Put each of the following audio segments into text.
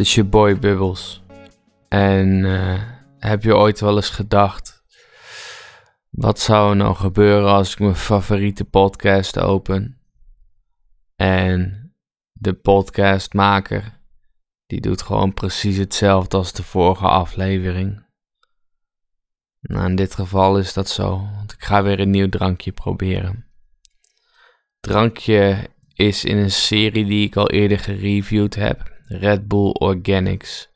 is je boy Bubbles. En eh, heb je ooit wel eens gedacht... Wat zou er nou gebeuren als ik mijn favoriete podcast open? En de podcastmaker... Die doet gewoon precies hetzelfde als de vorige aflevering. Nou, in dit geval is dat zo, want ik ga weer een nieuw drankje proberen. Drankje is in een serie die ik al eerder gereviewd heb. Red Bull Organics.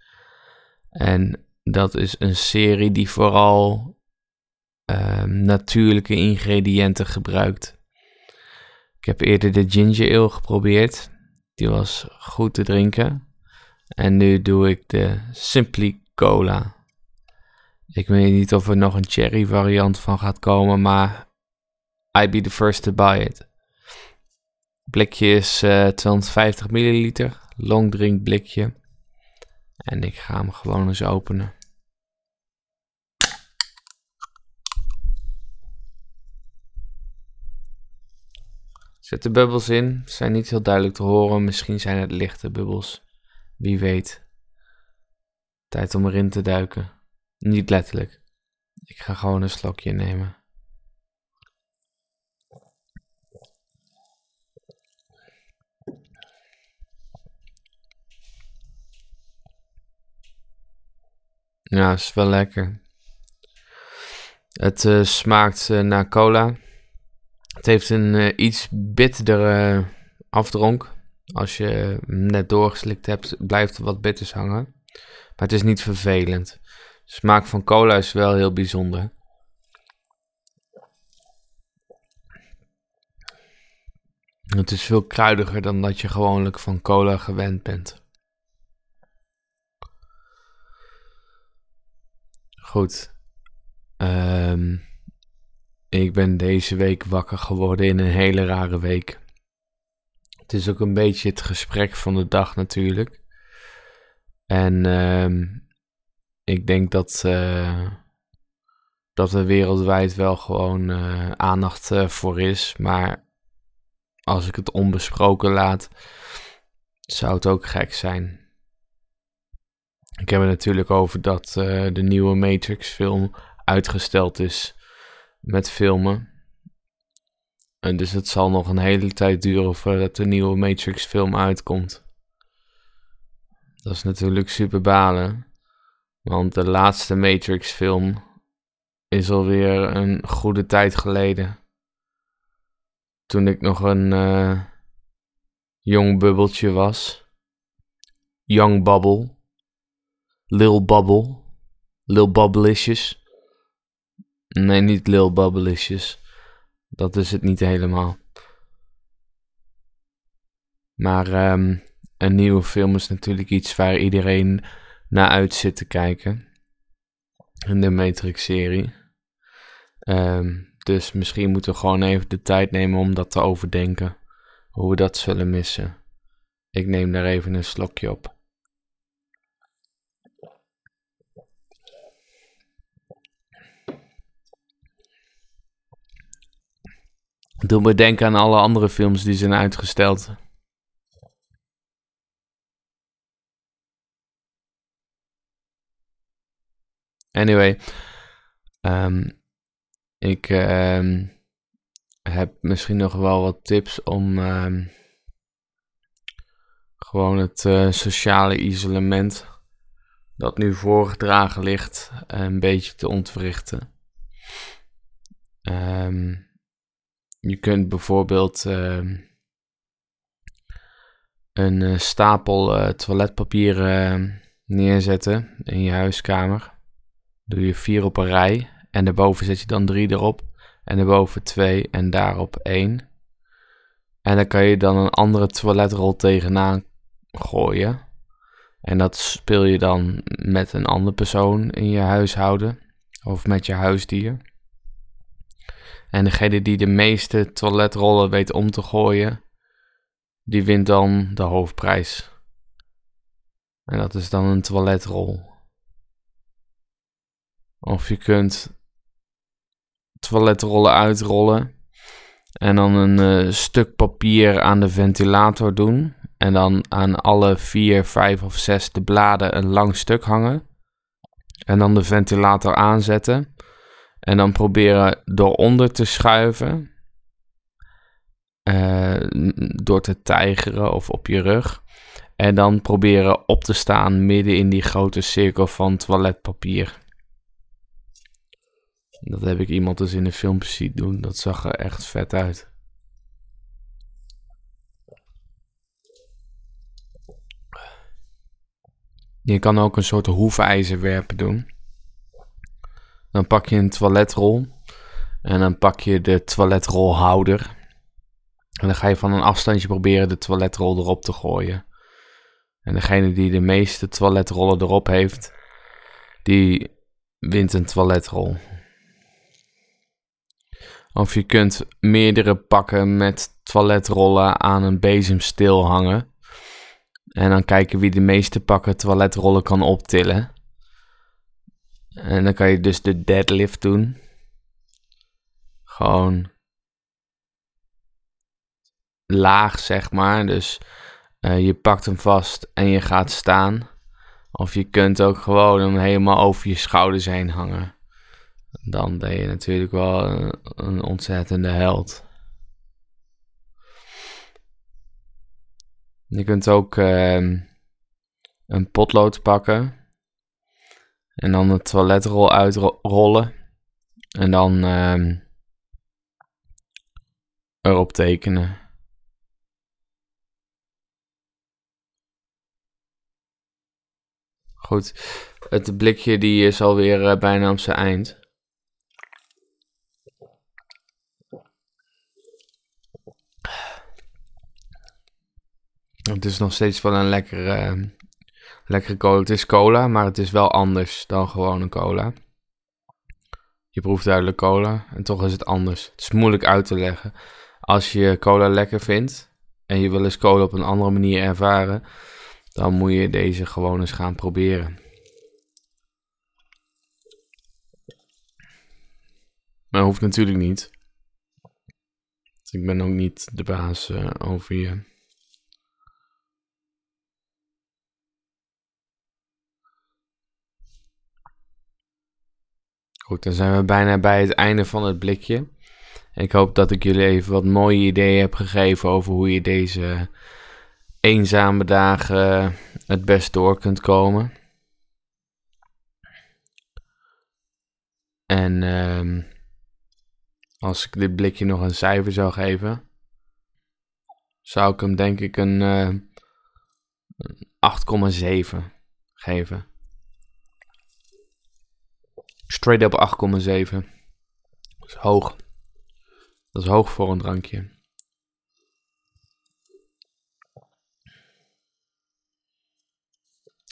En dat is een serie die vooral ehm, natuurlijke ingrediënten gebruikt. Ik heb eerder de ginger ale geprobeerd. Die was goed te drinken. En nu doe ik de Simply Cola. Ik weet niet of er nog een cherry variant van gaat komen, maar I be the first to buy it. Blikje is uh, eh, 250 milliliter, long drink blikje. En ik ga hem gewoon eens openen. Zet de bubbels in, zijn niet heel duidelijk te horen, misschien zijn het lichte bubbels. Wie weet. Tijd om erin te duiken. Niet letterlijk. Ik ga gewoon een slokje nemen. Ja, is wel lekker. Het uh, smaakt uh, naar cola. Het heeft een uh, iets bitterdere afdronk. Als je net doorgeslikt hebt, blijft er wat bitters hangen. Maar het is niet vervelend. De smaak van cola is wel heel bijzonder. Het is veel kruidiger dan dat je gewoonlijk van cola gewend bent. Goed. Um, ik ben deze week wakker geworden in een hele rare week. Het is ook een beetje het gesprek van de dag natuurlijk. En um, ik denk dat, uh, dat er wereldwijd wel gewoon uh, aandacht uh, voor is. Maar als ik het onbesproken laat, zou het ook gek zijn. Ik heb het natuurlijk over dat de nieuwe Matrix-film uitgesteld is met filmen. En dus het zal nog een hele tijd duren voordat de nieuwe Matrix-film uitkomt. Dat is natuurlijk super balen. Want de laatste Matrix-film is alweer een goede tijd geleden. Toen ik nog een uh, jong bubbeltje was. Young Bubble. Lil Bubble. Lil Bubbleisjes. Nee, niet Lil Bubbleisjes. Dat is het niet helemaal. Maar um, een nieuwe film is natuurlijk iets waar iedereen naar uit zit te kijken. In de Matrix-serie. Um, dus misschien moeten we gewoon even de tijd nemen om dat te overdenken. Hoe we dat zullen missen. Ik neem daar even een slokje op. Doe me denken aan alle andere films die zijn uitgesteld. Anyway, um, ik um, heb misschien nog wel wat tips om um, gewoon het uh, sociale isolement dat nu voorgedragen ligt een beetje te ontwrichten. Je kunt bijvoorbeeld een uh, stapel uh, toiletpapier neerzetten in je huiskamer doe je vier op een rij. En daarboven zet je dan drie erop. En daarboven twee en daarop één. En dan kan je dan een andere toiletrol tegenaan gooien. En dat speel je dan met een andere persoon in je huishouden. Of met je huisdier. En degene die de meeste toiletrollen weet om te gooien, die wint dan de hoofdprijs. En dat is dan een toiletrol. Of je kunt toiletrollen uitrollen. En dan een uh, stuk papier aan de ventilator doen. En dan aan alle vier, vijf of zes de bladen een lang stuk hangen. En dan de ventilator aanzetten. En dan proberen dooronder te schuiven. Uh, door te tijgeren of op je rug. En dan proberen op te staan midden in die grote cirkel van toiletpapier. Dat heb ik iemand dus in de filmpjes zien doen. Dat zag er echt vet uit. Je kan ook een soort hoefijzerwerpen doen. Dan pak je een toiletrol. En dan pak je de toiletrolhouder. En dan ga je van een afstandje proberen de toiletrol erop te gooien. En degene die de meeste toiletrollen erop heeft, die wint een toiletrol. Of je kunt meerdere pakken met toiletrollen aan een bezemstil hangen. En dan kijken wie de meeste pakken toiletrollen kan optillen. En dan kan je dus de deadlift doen. Gewoon laag, zeg maar. Dus uh, je pakt hem vast en je gaat staan. Of je kunt ook gewoon hem helemaal over je schouders heen hangen. Dan ben je natuurlijk wel een, ontzettende held. Je kunt ook uh, een potlood pakken. En dan de toiletrol uitrollen. En dan uh, erop tekenen. Goed, het blikje die is alweer uh, bijna op zijn eind. Het is nog steeds wel een lekkere, uh, lekkere cola. Het is cola, maar het is wel anders dan gewoon een cola. Je proeft duidelijk cola en toch is het anders. Het is moeilijk uit te leggen. Als je cola lekker vindt en je wil eens cola op een andere manier ervaren, dan moet je deze gewoon eens gaan proberen. Maar hoeft natuurlijk niet. Ik ben ook niet de baas uh, over je. Dan zijn we bijna bij het einde van het blikje. Ik hoop dat ik jullie even wat mooie ideeën heb gegeven over hoe je deze eenzame dagen het best door kunt komen. En uh, als ik dit blikje nog een cijfer zou geven, zou ik hem denk ik een uh, eh, 8,7 geven. Straight up 8,7. Dat is hoog. Dat is hoog voor een drankje.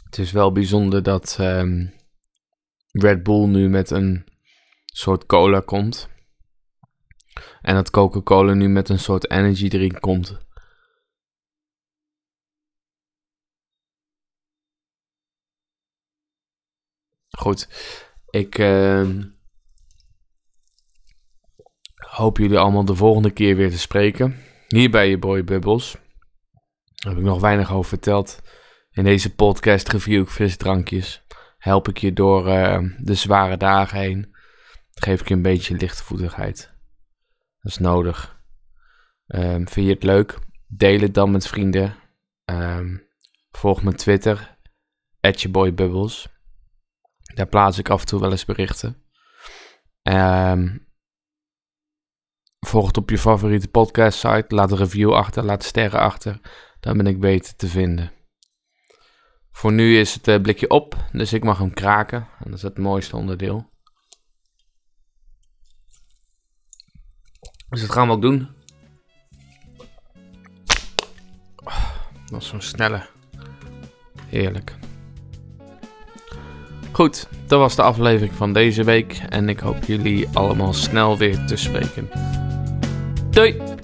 Het is wel bijzonder dat um, Red Bull nu met een soort cola komt. En dat Coca-Cola nu met een soort energy drink komt. Goed. Ik uh, hoop jullie allemaal de volgende keer weer te spreken. Hier bij je Boy Bubbles. Daar heb ik nog weinig over verteld. In deze podcast review ik frisdrankjes. Help ik je door uh, de zware dagen heen. Geef ik je een beetje lichtvoetigheid. Dat is nodig. Um, vind je het leuk? Deel het dan met vrienden. Um, volg mijn Twitter. @yourboybubbles. Daar plaats ik af en toe wel eens berichten. Um, volg het op je favoriete podcast site. Laat een review achter. Laat sterren achter. Dan ben ik beter te vinden. Voor nu is het uh, blikje op. Dus ik mag hem kraken. En dat is het mooiste onderdeel. Dus dat gaan we ook doen. dat is zo'n snelle. Heerlijk. Goed, dat was de aflevering van deze week en ik hoop jullie allemaal snel weer te spreken. Doei!